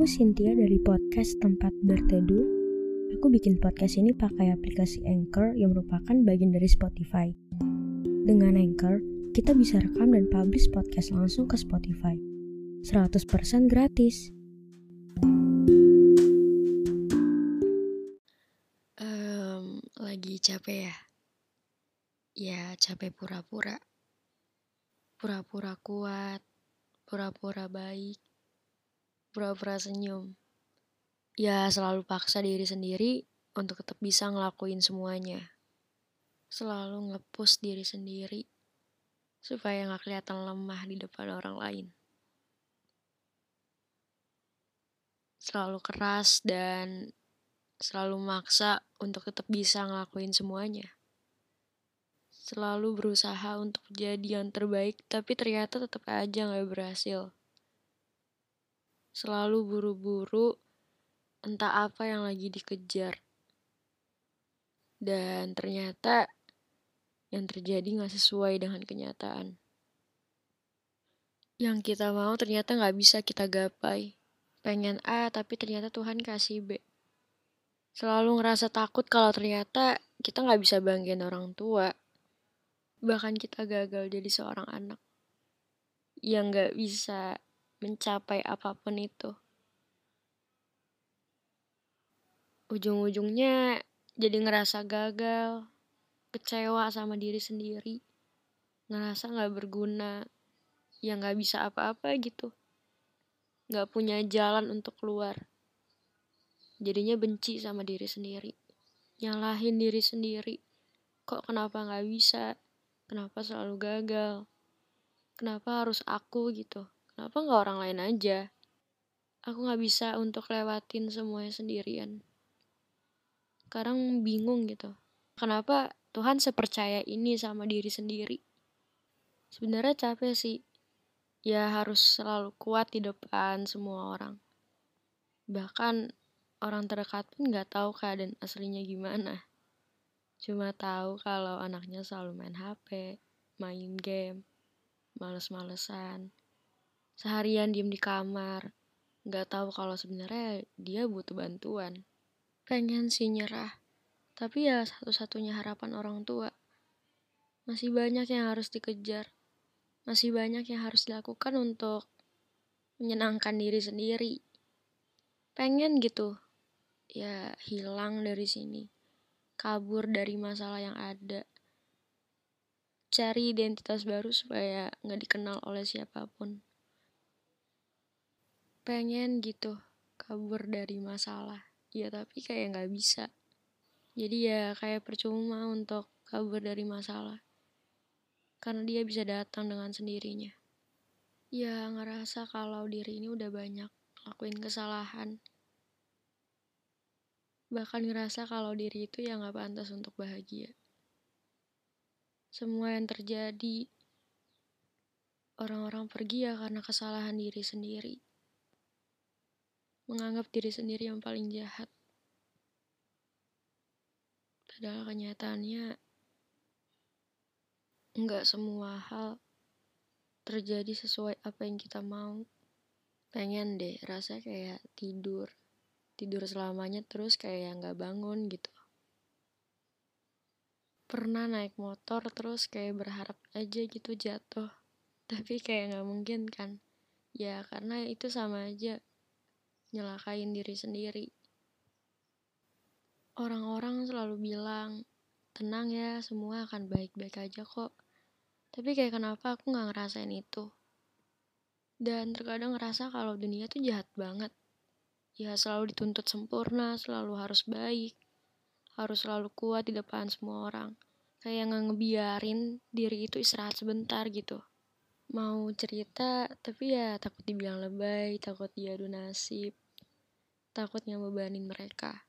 Aku Cynthia dari podcast Tempat Berteduh. Aku bikin podcast ini pakai aplikasi Anchor yang merupakan bagian dari Spotify. Dengan Anchor, kita bisa rekam dan publish podcast langsung ke Spotify. 100% gratis. Em, lagi capek ya? Ya, capek pura-pura. Pura-pura kuat, pura-pura baik, pura-pura senyum. Ya, selalu paksa diri sendiri untuk tetap bisa ngelakuin semuanya. Selalu ngepus diri sendiri supaya nggak kelihatan lemah di depan orang lain. Selalu keras dan selalu maksa untuk tetap bisa ngelakuin semuanya. Selalu berusaha untuk jadi yang terbaik, tapi ternyata tetap aja gak berhasil. Selalu buru-buru, entah apa yang lagi dikejar. Dan ternyata yang terjadi gak sesuai dengan kenyataan. Yang kita mau ternyata gak bisa kita gapai. Pengen A, tapi ternyata Tuhan kasih B selalu ngerasa takut kalau ternyata kita nggak bisa banggain orang tua. Bahkan kita gagal jadi seorang anak yang nggak bisa mencapai apa pun itu. Ujung-ujungnya jadi ngerasa gagal, kecewa sama diri sendiri, ngerasa nggak berguna, yang nggak bisa apa-apa gitu, nggak punya jalan untuk keluar. Jadinya benci sama diri sendiri. Nyalahin diri sendiri. Kok kenapa nggak bisa? Kenapa selalu gagal? Kenapa harus aku gitu kenapa nggak orang lain aja? Aku nggak bisa untuk lewatin semuanya sendirian. Sekarang bingung gitu. Kenapa Tuhan sepercaya ini sama diri sendiri? Sebenarnya capek sih. Ya harus selalu kuat di depan semua orang. Bahkan orang terdekat pun nggak tahu keadaan aslinya gimana. Cuma tahu kalau anaknya selalu main HP, main game, males-malesan. Seharian diem di kamar, nggak tahu kalau sebenarnya dia butuh bantuan. Pengen sih nyerah, tapi ya satu-satunya harapan orang tua. Masih banyak yang harus dikejar, masih banyak yang harus dilakukan untuk menyenangkan diri sendiri. Pengen gitu, ya hilang dari sini kabur dari masalah yang ada cari identitas baru supaya nggak dikenal oleh siapa pun pengen gitu kabur dari masalah. Ya tapi kayak nggak bisa. Jadi ya kayak percuma untuk kabur dari masalah. Karena dia bisa datang dengan sendirinya. Ya ngerasa kalau diri ini udah banyak lakuin kesalahan. Bahkan ngerasa kalau diri itu ya nggak pantas untuk bahagia. Semua yang terjadi, orang-orang pergi ya karena kesalahan diri sendiri. Menganggap diri sendiri yang paling jahat. Padahal kenyataannya, nggak semua hal terjadi sesuai apa yang kita mau. Pengen deh, rasa kayak tidur, tidur selamanya terus kayak nggak bangun gitu pernah naik motor terus kayak berharap aja gitu jatuh tapi kayak nggak mungkin kan ya karena itu sama aja nyelakain diri sendiri orang-orang selalu bilang tenang ya semua akan baik-baik aja kok tapi kayak kenapa aku nggak ngerasain itu dan terkadang ngerasa kalau dunia tuh jahat banget ya selalu dituntut sempurna, selalu harus baik, harus selalu kuat di depan semua orang. Kayak nggak ngebiarin diri itu istirahat sebentar gitu. Mau cerita, tapi ya takut dibilang lebay, takut diadu nasib, takut ngebebanin mereka.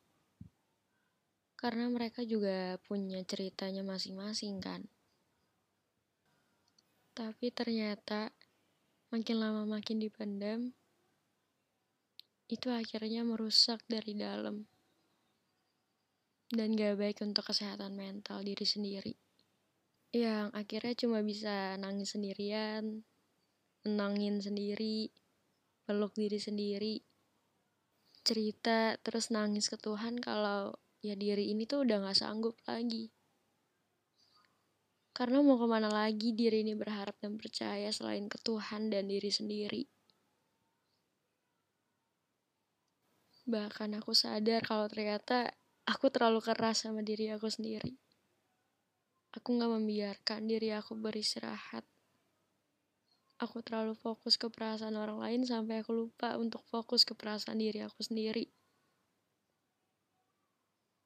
Karena mereka juga punya ceritanya masing-masing kan. Tapi ternyata makin lama makin dipendam, itu akhirnya merusak dari dalam dan gak baik untuk kesehatan mental diri sendiri yang akhirnya cuma bisa nangis sendirian, nenangin sendiri, peluk diri sendiri, cerita terus nangis ke Tuhan kalau ya diri ini tuh udah gak sanggup lagi. Karena mau ke mana lagi diri ini berharap dan percaya selain ke Tuhan dan diri sendiri. Bahkan aku sadar kalau ternyata aku terlalu keras sama diri aku sendiri. Aku gak membiarkan diri aku beristirahat. Aku terlalu fokus ke perasaan orang lain sampai aku lupa untuk fokus ke perasaan diri aku sendiri.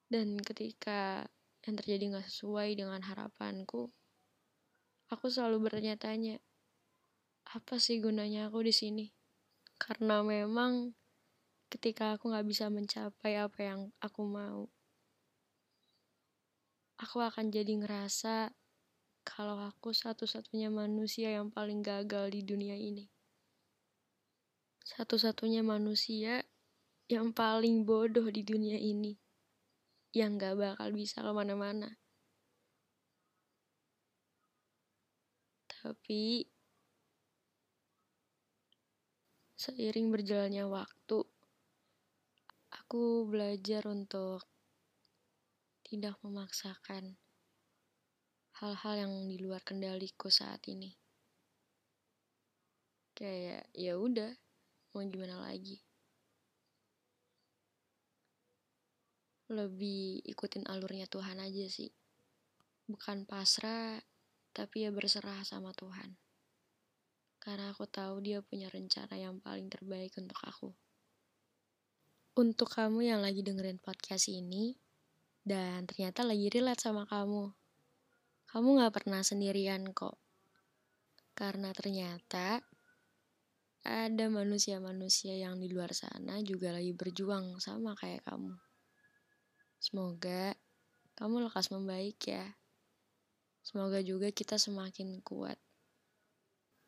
Dan ketika yang terjadi gak sesuai dengan harapanku, aku selalu bertanya-tanya, apa sih gunanya aku di sini? Karena memang ketika aku gak bisa mencapai apa yang aku mau, aku akan jadi ngerasa kalau aku satu-satunya manusia yang paling gagal di dunia ini. Satu-satunya manusia yang paling bodoh di dunia ini. Yang gak bakal bisa ke mana-mana. Tapi, seiring berjalannya waktu, aku belajar untuk tidak memaksakan hal-hal yang di luar kendaliku saat ini. Kayak ya udah, mau gimana lagi. Lebih ikutin alurnya Tuhan aja sih. Bukan pasrah, tapi ya berserah sama Tuhan. Karena aku tahu dia punya rencana yang paling terbaik untuk aku. Untuk kamu yang lagi dengerin podcast ini, dan ternyata lagi relate sama kamu, kamu gak pernah sendirian kok. Karena ternyata ada manusia-manusia yang di luar sana juga lagi berjuang sama kayak kamu. Semoga kamu lekas membaik ya. Semoga juga kita semakin kuat.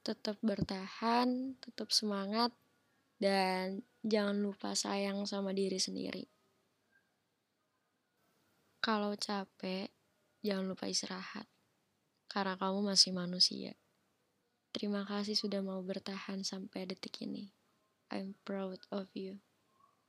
Tetap bertahan, tetap semangat, dan jangan lupa sayang sama diri sendiri. Kalau capek, jangan lupa istirahat karena kamu masih manusia. Terima kasih sudah mau bertahan sampai detik ini. I'm proud of you.